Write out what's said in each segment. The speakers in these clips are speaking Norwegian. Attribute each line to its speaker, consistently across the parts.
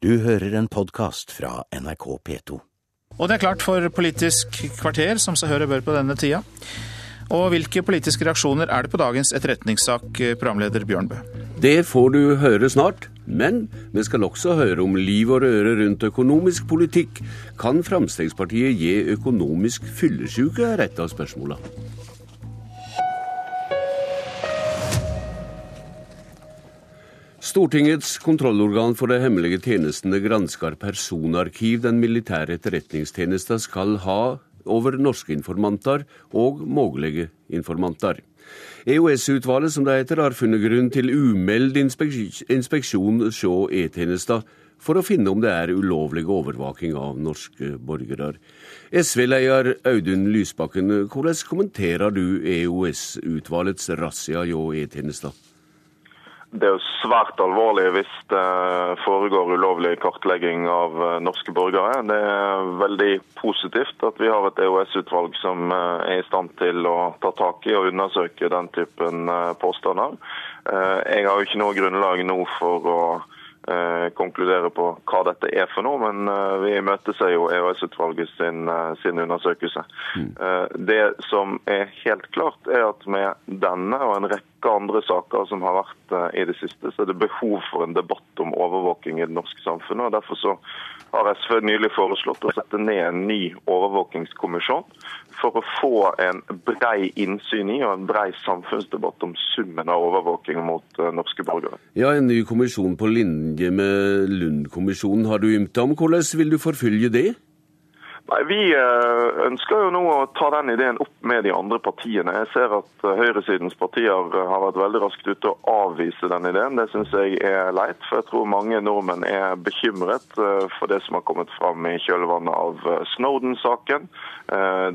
Speaker 1: Du hører en podkast fra NRK P2.
Speaker 2: Og det er klart for Politisk kvarter, som seg hør og bør på denne tida. Og hvilke politiske reaksjoner er det på dagens etterretningssak, programleder Bjørnbø?
Speaker 3: Det får du høre snart, men vi skal også høre om liv og røre rundt økonomisk politikk. Kan Fremskrittspartiet gi økonomisk fyllesyke, er et av spørsmåla. Stortingets kontrollorgan for de hemmelige tjenestene gransker personarkiv den militære etterretningstjenesten skal ha over norske informanter og mulige informanter. EOS-utvalget, som det heter, har funnet grunn til umeld inspeksjon hos E-tjenesten for å finne om det er ulovlig overvåking av norske borgere. SV-leder Audun Lysbakken, hvordan kommenterer du EOS-utvalgets razzia hos E-tjenesten?
Speaker 4: Det er jo svært alvorlig hvis det foregår ulovlig kartlegging av eh, norske borgere. Det er veldig positivt at vi har et EOS-utvalg som eh, er i stand til å ta tak i og undersøke den typen eh, påstander. Jeg har jo ikke noe grunnlag nå for å konkludere på hva dette er for noe, men vi imøteser jo EOS-utvalget sin, sin, undersøkelse. Mm. Det som er helt klart, er at med denne og en rekke rekke andre saker som har vært eh, i det siste, så er det behov for en debatt om overvåking i det norske samfunnet. og Derfor så har SV nylig foreslått å sette ned en ny overvåkingskommisjon for å få en brei innsyn i og en brei samfunnsdebatt om summen av overvåking mot eh, norske borgere.
Speaker 3: Ja, En ny kommisjon på linje med Lund-kommisjonen har du ymta om. Hvordan vil du forfølge det?
Speaker 4: Nei, Vi eh, ønsker jo nå å ta den ideen opp med de andre partiene. Jeg ser at eh, høyresidens partier eh, har vært veldig raskt ute og avvise den ideen. Det syns jeg er leit, for jeg tror mange nordmenn er bekymret for det som har kommet fram i kjølvannet av Snowden-saken.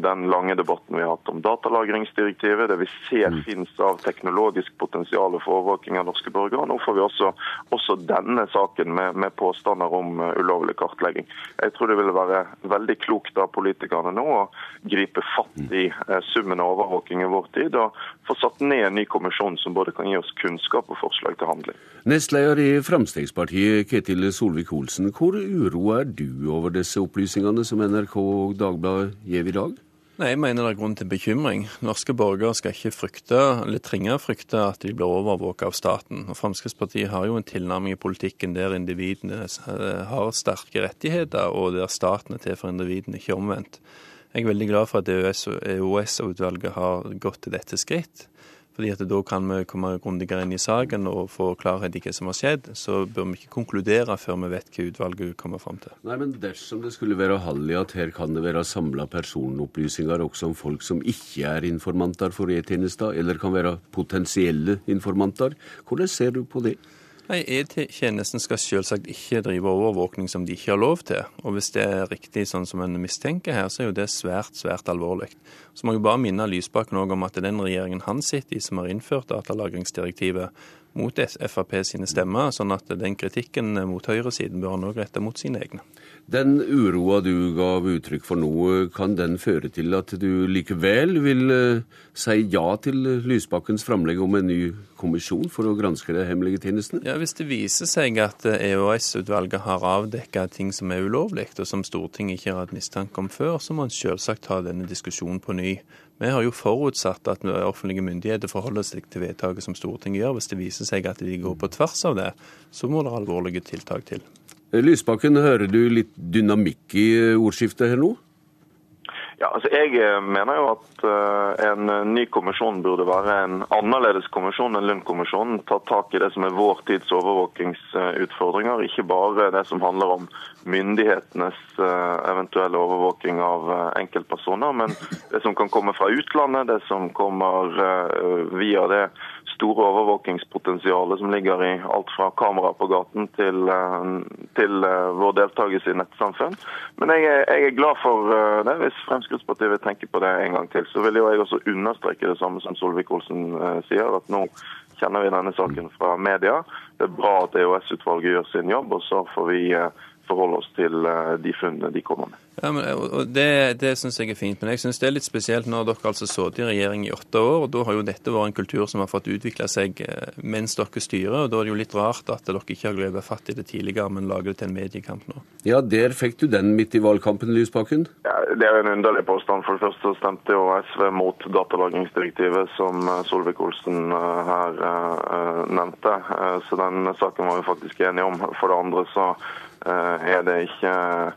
Speaker 4: Den lange debatten vi har hatt om datalagringsdirektivet, det vi ser mm. finnes av teknologisk potensial for overvåking av norske borgere. Nå får vi også, også denne saken med, med påstander om ulovlig kartlegging. Jeg tror det ville være veldig klokt av politikerne nå å gripe fatt i eh, summen av overvåking i vår tid, og få satt ned en ny kommisjon som både kan gi oss kunnskap og forslag til handling.
Speaker 3: Nestleder i Fremskrittspartiet, Ketil Solvik-Olsen. Hvor uroa er du over disse opplysningene som NRK og Dagbladet gir i dag?
Speaker 5: Nei, Jeg mener det er grunn til bekymring. Norske borgere skal ikke frykte, eller trenge å frykte at de blir overvåket av staten. Og Fremskrittspartiet har jo en tilnærming i politikken der individene eh, har sterke rettigheter, og der staten er til for individene, ikke omvendt. Jeg er veldig glad for at EOS-utvalget har gått til dette skritt. Fordi at Da kan vi komme grundigere inn i saken og få klarhet i hva som har skjedd. Så bør vi ikke konkludere før vi vet hva utvalget kommer fram til.
Speaker 3: Nei, men Dersom det skulle være hall i at her kan det være samla personopplysninger også om folk som ikke er informanter for E-tjenester, eller kan være potensielle informanter, hvordan ser du på det?
Speaker 5: Nei, E-tjenesten skal selvsagt ikke drive overvåkning som de ikke har lov til. Og hvis det er riktig sånn som en mistenker her, så er jo det svært, svært alvorlig. Så må jeg bare minne Lysbakken om at det er den regjeringen han sitter i som har innført datalagringsdirektivet mot Frp sine stemmer, sånn at den kritikken mot høyresiden bør han òg rette mot sine egne.
Speaker 3: Den uroa du gav uttrykk for nå, kan den føre til at du likevel vil eh, si ja til Lysbakkens framlegg om en ny kommisjon for å granske de hemmelige tjenestene?
Speaker 5: Ja, Hvis det viser seg at EOS-utvalget eh, har avdekka ting som er ulovlig, og som Stortinget ikke har hatt mistanke om før, så må en selvsagt ta denne diskusjonen på ny. Vi har jo forutsatt at offentlige myndigheter forholder seg til vedtaket som Stortinget gjør. Hvis det viser seg at de går på tvers av det, så må det alvorlige tiltak til.
Speaker 3: Lysbakken, hører du litt dynamikk i ordskiftet her nå?
Speaker 4: Ja, altså Jeg eh, mener jo at uh, en ny kommisjon burde være en annerledes kommisjon enn Lund-kommisjonen. Ta tak i det som er vår tids overvåkingsutfordringer, ikke bare det som handler om myndighetenes eventuelle overvåking av enkeltpersoner, men det som kan komme fra utlandet, det som kommer via det store overvåkingspotensialet som ligger i alt fra kamera på gaten til, eh, til eh, vår deltakelse i nettsamfunn. Men jeg er, jeg er glad for eh, det. Hvis Fremskrittspartiet vil tenke på det en gang til, så vil jo jeg også understreke det samme som Solvik-Olsen sier, at nå kjenner vi denne saken fra media. Det er bra at EOS-utvalget gjør sin jobb, og så får vi forholde oss til de funnene de kommer med.
Speaker 5: Ja, men, og Det, det syns jeg er fint, men jeg syns det er litt spesielt når dere altså sittet i regjering i åtte år. og Da har jo dette vært en kultur som har fått utvikle seg eh, mens dere styrer. og Da er det jo litt rart at dere ikke har grepet fatt i det tidligere, men lager det til en mediekamp nå.
Speaker 3: Ja, der fikk du den midt i valgkampen, Lysbakken?
Speaker 4: Ja, det er en underlig påstand. For det første stemte jo SV mot datalagringsdirektivet, som eh, Solvik-Olsen eh, her nevnte. Så den saken var vi faktisk enige om. For det andre så er det ikke Eh,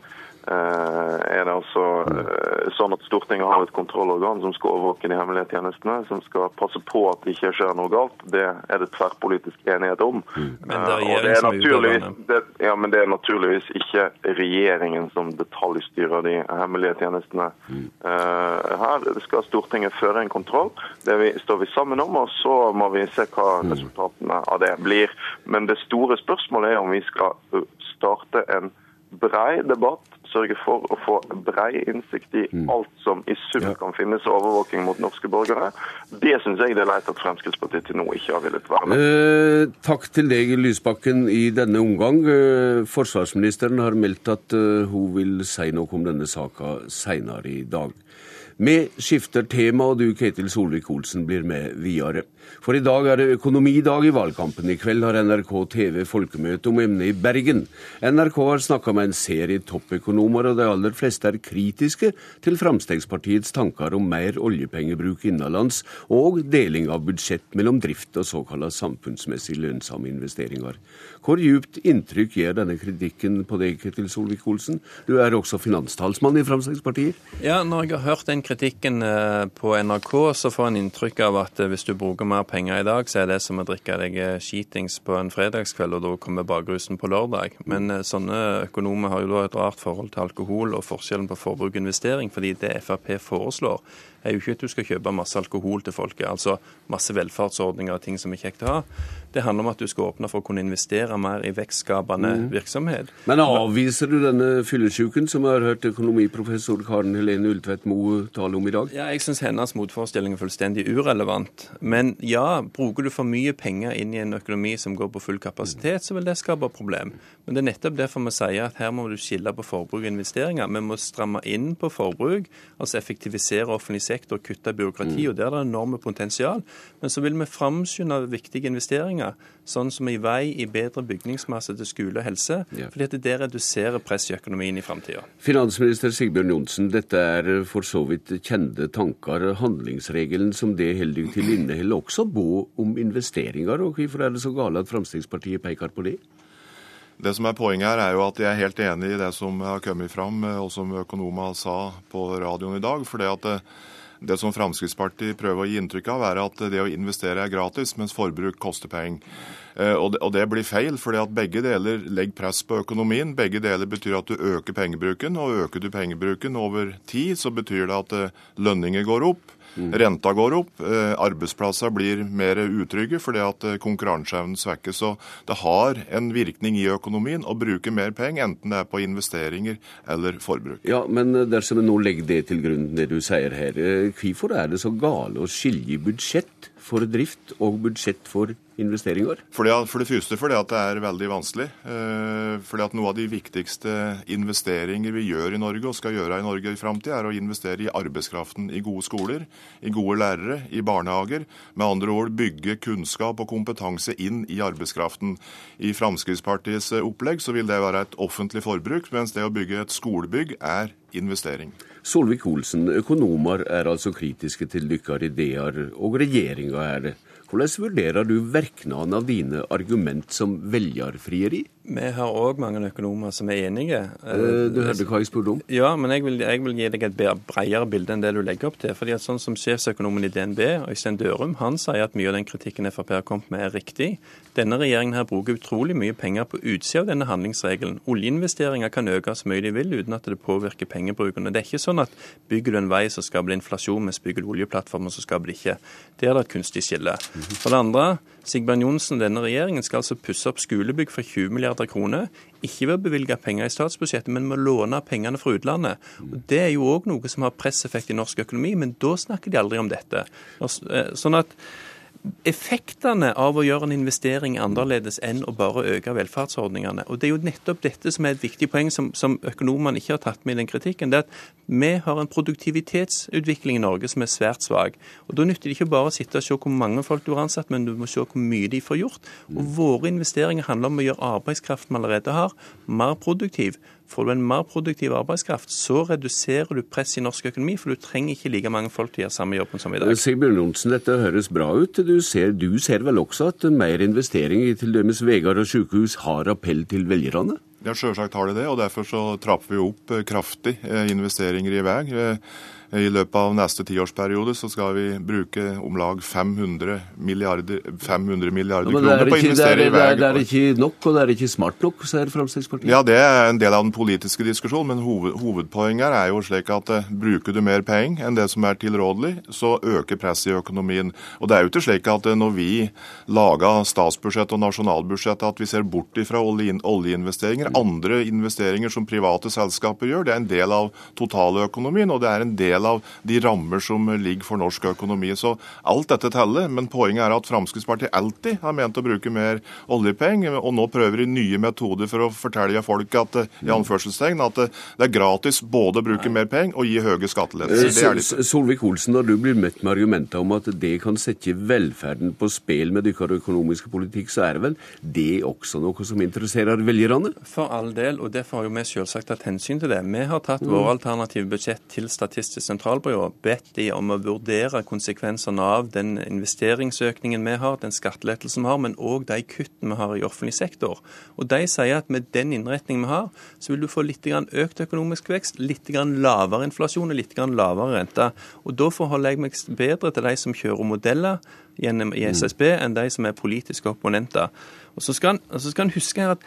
Speaker 4: er det altså eh, sånn at Stortinget har et kontrollorgan som skal overvåke de hemmelige tjenestene, som skal passe på at det ikke skjer noe galt. Det er det tverrpolitisk enighet om.
Speaker 5: Mm. Men det er,
Speaker 4: eh, det er naturligvis, det, ja, men det er naturligvis ikke regjeringen som detaljstyrer de hemmelige tjenestene mm. her. Det skal Stortinget føre en kontroll. Det vi, står vi sammen om, og så må vi se hva mm. resultatene av det blir. Men det store spørsmålet er om vi skal starte en brei debatt sørge for å få brei innsikt i mm. alt som i sum kan finnes av overvåking mot norske borgere. Det syns jeg det er leit at Fremskrittspartiet til nå ikke har villet være med.
Speaker 3: Eh, takk til deg, Lysbakken, i denne omgang. Eh, forsvarsministeren har meldt at eh, hun vil si noe om denne saka seinere i dag. Vi skifter tema, og du Ketil Solvik-Olsen blir med videre. For i dag er det økonomidag i valgkampen. I kveld har NRK TV folkemøte om emnet i Bergen. NRK har snakka med en serie toppøkonomer, og de aller fleste er kritiske til Fremskrittspartiets tanker om mer oljepengebruk innenlands og deling av budsjett mellom drift og såkalla samfunnsmessig lønnsomme investeringer. Hvor djupt inntrykk gjør denne kritikken på deg, Ketil Solvik-Olsen? Du er også finanstalsmann i Fremskrittspartiet.
Speaker 5: Ja, når jeg har hørt den kritikken eh, på NRK, så får en inntrykk av at eh, hvis du bruker mer penger i dag, så er det som å drikke deg eh, skitings på en fredagskveld, og da kommer bakrusen på lørdag. Men sånne økonomer har jo da et rart forhold til alkohol og forskjellen på forbruk og investering, fordi det Frp foreslår, er jo ikke at du skal kjøpe masse alkohol til folket, altså masse velferdsordninger og ting som er kjekt å ha. Det handler om at du skal åpne for å kunne investere mer i vekstskapende mm. virksomhet.
Speaker 3: Men avviser du denne fyllesyken som jeg har hørt økonomiprofessor Karen Helene Ultvedt Moe tale om i dag?
Speaker 5: Ja, Jeg syns hennes motforestilling er fullstendig urelevant. Men ja, bruker du for mye penger inn i en økonomi som går på full kapasitet, så vil det skape problem. Men det er nettopp derfor vi sier at her må du skille på forbruk og investeringer. Vi må stramme inn på forbruk, altså effektivisere offentlig sektor, kutte byråkrati. Mm. og Der er det enorme potensial. Men så vil vi framskynde viktige investeringer, sånn som i vei, i bedre bygningsmasse til skole og helse. Ja. fordi at det reduserer press i økonomien i framtida.
Speaker 3: Finansminister Sigbjørn Johnsen, dette er for så vidt kjente tanker. Handlingsregelen som det holder til, inneholder også bo om investeringer. og Hvorfor er det så gale at Fremskrittspartiet peker på det?
Speaker 6: Det som er Poenget her er jo at jeg er helt enig i det som har kommet fram, og som økonomer sa på radioen i dag. for det at det, det som Fremskrittspartiet prøver å gi inntrykk av, er at det å investere er gratis, mens forbruk koster penger. Eh, og det, blir feil, fordi at begge deler legger press på økonomien. Begge deler betyr at du øker pengebruken, og øker du pengebruken over tid, så betyr det at eh, lønninger går opp. Mm. Renta går opp, eh, arbeidsplasser blir mer utrygge fordi at eh, konkurranseevnen svekkes. Så det har en virkning i økonomien å bruke mer penger, enten det er på investeringer eller forbruk.
Speaker 3: Ja, Men eh, dersom vi nå legger det til grunn, det du sier her, hvorfor er det så gale å skilje budsjett for drift og budsjett for investeringer?
Speaker 6: For det, for det første fordi at det er veldig vanskelig. Eh, fordi at Noe av de viktigste investeringer vi gjør i Norge og skal gjøre i Norge i framtida, er å investere i arbeidskraften, i gode skoler, i gode lærere, i barnehager. Med andre ord bygge kunnskap og kompetanse inn i arbeidskraften. I Fremskrittspartiets opplegg så vil det være et offentlig forbruk, mens det å bygge et skolebygg er investering.
Speaker 3: Solvik-Olsen, økonomer er altså kritiske til deres ideer, og regjeringa er det. Hvordan vurderer du virkningene av dine argument som velgerfrieri?
Speaker 5: Vi har òg mange økonomer som er enige.
Speaker 3: Eh, du hørte hva jeg spurte om?
Speaker 5: Ja, men jeg vil, jeg vil, gi deg et bredere bilde enn det du legger opp til. fordi at sånn som Sjefsøkonomen i DNB, Øystein Dørum, han sier at mye av den kritikken Frp har kommet med, er riktig. Denne regjeringen her bruker utrolig mye penger på utsida av denne handlingsregelen. Oljeinvesteringer kan øke så mye de vil uten at det påvirker pengebruken. Det er ikke sånn at bygger du en vei, så skaper det inflasjon, mens bygger du oljeplattformer, så skaper det ikke. Det er det et kunstig skille. For det andre, Sigbjørn Johnsen, denne regjeringen skal altså pusse opp skolebygg for 20 milliarder kroner. Ikke ved å bevilge penger i statsbudsjettet, men med å låne pengene fra utlandet. Og Det er jo òg noe som har presseffekt i norsk økonomi, men da snakker de aldri om dette. Eh, sånn at effektene av å gjøre en investering annerledes enn å bare øke velferdsordningene. Og Det er jo nettopp dette som er et viktig poeng som, som økonomene ikke har tatt med i den kritikken. det er at Vi har en produktivitetsutvikling i Norge som er svært svak. Og Da nytter det ikke bare å sitte og se hvor mange folk du har ansatt, men du må se hvor mye de får gjort. Og Våre investeringer handler om å gjøre arbeidskraften vi allerede har, mer produktiv. Får du en mer produktiv arbeidskraft, så reduserer du press i norsk økonomi, for du trenger ikke like mange folk til å gjøre samme jobben som i dag.
Speaker 3: Sigbjørn Johnsen, dette høres bra ut. Du ser, du ser vel også at mer investering i til dømes Vegard og sykehus har appell til velgerne?
Speaker 6: Ja, Selvsagt har det det, og derfor så trapper vi opp eh, kraftig eh, investeringer i vei. I løpet av neste tiårsperiode så skal vi bruke om lag 500 milliarder, 500 milliarder ja, kroner på å investere
Speaker 3: i vei. Det, det er ikke nok, og det er ikke smart nok, sier Fremskrittspartiet.
Speaker 6: Ja, det er en del av den politiske diskusjonen, men hoved, hovedpoenget er jo slik at uh, bruker du mer penger enn det som er tilrådelig, så øker presset i økonomien. Og det er jo ikke slik at uh, når vi lager statsbudsjett og nasjonalbudsjett, at vi ser bort fra olje, oljeinvesteringer. Andre investeringer som private selskaper gjør, det er en del av totaløkonomien, og det er en del del av de rammer som ligger for norsk økonomi. Så alt dette teller. Men poenget er at Fremskrittspartiet alltid har ment å bruke mer oljepenger, og nå prøver de nye metoder for å fortelle folk at, i anførselstegn, at det er gratis både å bruke mer penger og gi høye skattelettelser.
Speaker 3: Solvik-Olsen, når du blir møtt med argumenter om at det kan sette velferden på spill med deres økonomiske politikk, så er det vel det også noe som interesserer velgerne?
Speaker 5: For all del, og derfor har jo vi selvsagt tatt hensyn til det. Vi har tatt mm. våre alternative budsjett til Statistisk sentralbyrå bedt de om å vurdere konsekvensene av den investeringsøkningen vi har, den skattelettelsen vi har, men òg de kuttene vi har i offentlig sektor. Og De sier at med den innretningen vi har, så vil du få litt økt økonomisk vekst, litt lavere inflasjon og litt lavere rente. Og Da forholder jeg meg bedre til de som kjører modeller gjennom i SSB, enn de som er politiske opponenter. Og Så skal en huske her at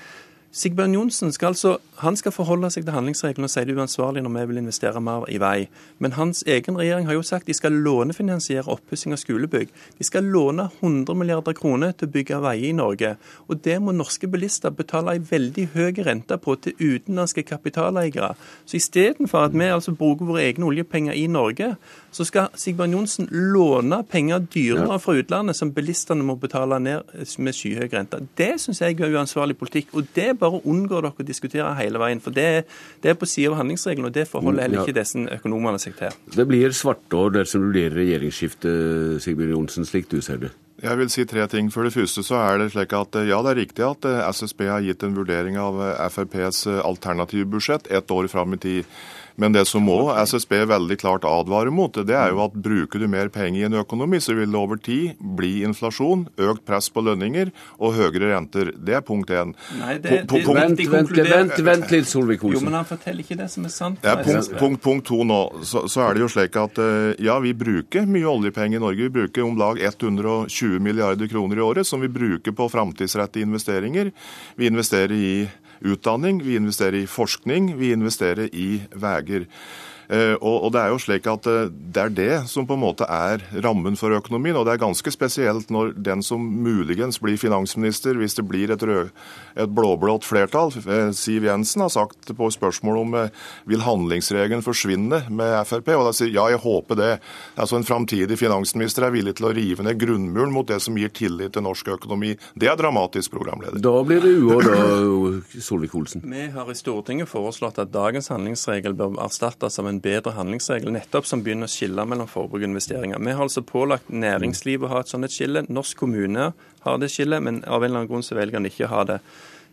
Speaker 5: Sigbjørn Johnsen skal altså han skal forholde seg til handlingsreglene og si det uansvarlig når vi vil investere mer i vei. Men hans egen regjering har jo sagt de skal lånefinansiere oppussing av skolebygg. De skal låne 100 milliarder kroner til å bygge veier i Norge. Og det må norske bilister betale en veldig høy rente på til utenlandske kapitaleiere. Så istedenfor at vi altså bruker våre egne oljepenger i Norge, så skal Sigbjørn Johnsen låne penger dyrere fra utlandet som bilistene må betale ned med skyhøy rente. Det syns jeg er uansvarlig politikk. og det bare unngår dere å diskutere hele veien. For det, det er på siden av handlingsregelen, og det forholder heller ikke disse økonomene seg til.
Speaker 3: Det blir svartår dersom det blir regjeringsskifte, Sigbjørn Johnsen, slik du ser det?
Speaker 6: Jeg vil si tre ting. For det første så er det slik at ja, det er riktig at eh, SSB har gitt en vurdering av eh, FrPs eh, alternative budsjett ett år fram i tid. Men det som må SSB veldig klart advarer mot, det er jo at bruker du mer penger i en økonomi, så vil det over tid bli inflasjon, økt press på lønninger og høyere renter. Det er punkt én.
Speaker 3: Nei, det, det, vent, vent, vent, vent, litt, Solvik-Olsen.
Speaker 5: Jo, men han forteller ikke det som er sant.
Speaker 6: Ja, punkt, punkt, punkt, to nå, så, så, er det jo slik at eh, ja, vi bruker mye oljepenger i Norge. Vi bruker om lag 120 milliarder kroner i året som vi bruker på framtidsrettede investeringer. Vi investerer i utdanning, vi investerer i forskning, vi investerer i veier. Eh, og, det er jo slik at eh, det er det som på en måte er rammen for økonomien. Og det er ganske spesielt når den som muligens blir finansminister, hvis det blir et, rød, et blåblått flertall, eh, Siv Jensen har sagt på spørsmål om vil handlingsregelen forsvinne med Frp, og da sier ja, jeg håper det. Altså En framtidig finansminister er villig til å rive ned grunnmuren mot det som gir tillit til norsk økonomi. Det er dramatisk, programleder.
Speaker 3: Da blir det uår, da, Solvik-Olsen.
Speaker 5: Vi har i Stortinget foreslått at dagens handlingsregel bør erstattes av en bedre handlingsregel, nettopp som begynner å skille mellom forbruk og investeringer. Vi har altså pålagt næringslivet å ha et sånt et skille. Norsk kommune har det skillet, men av en eller annen grunn så velger en ikke å ha det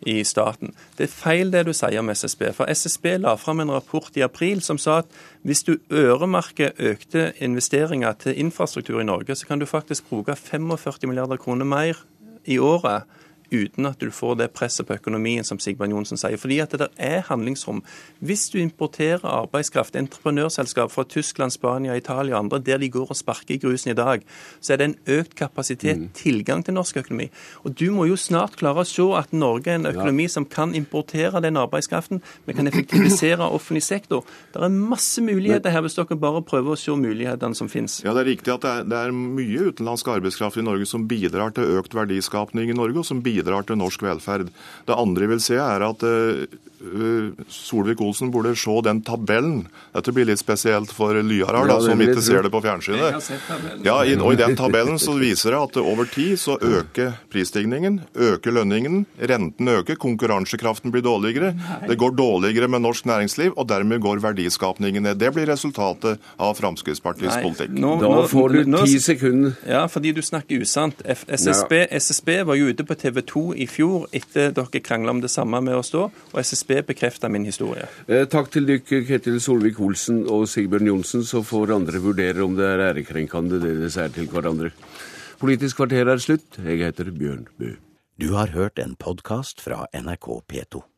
Speaker 5: i staten. Det er feil det du sier om SSB. For SSB la fram en rapport i april som sa at hvis du øremerker økte investeringer til infrastruktur i Norge, så kan du faktisk bruke 45 milliarder kroner mer i året uten at du får det presset på økonomien som Sigbjørn Johnsen sier. Fordi at det der er handlingsrom. Hvis du importerer arbeidskraft, entreprenørselskap fra Tyskland, Spania, Italia og andre, der de går og sparker i grusen i dag, så er det en økt kapasitet, mm. tilgang til norsk økonomi. Og du må jo snart klare å se at Norge er en økonomi ja. som kan importere den arbeidskraften. Vi kan effektivisere offentlig sektor. Det er masse muligheter her hvis dere bare prøver å se mulighetene som finnes.
Speaker 6: Ja, Det er riktig at det er, det er mye utenlandsk arbeidskraft i Norge som bidrar til økt verdiskapning i Norge, og som bidrar bidrar til norsk velferd. Det andre jeg vil se er at eh, Solvik-Olsen burde se den tabellen. Dette blir litt spesielt for Lyar
Speaker 3: Ja,
Speaker 6: som ikke ser det på fjernsynet. Ja, i, og I den tabellen så viser det at over tid så øker prisstigningen, øker lønningen, renten øker, konkurransekraften blir dårligere. Det går dårligere med norsk næringsliv, og dermed går verdiskapningen ned. Det blir resultatet av Fremskrittspartiets
Speaker 5: Nei,
Speaker 6: politikk.
Speaker 5: nå-
Speaker 3: Da får du ti sekunder.
Speaker 5: Ja, fordi du snakker usant. F SSB, SSB var jo ute på TV 2 i fjor etter dere krangla om det samme med oss da, og SSB bekrefta min historie.
Speaker 3: Eh, takk til dere, Ketil Solvik-Olsen og Sigbjørn Johnsen. Så får andre vurdere om det er ærekrenkende det dere sier til hverandre. Politisk kvarter er slutt. Jeg heter Bjørn Bø.
Speaker 1: Du har hørt en podkast fra NRK P2.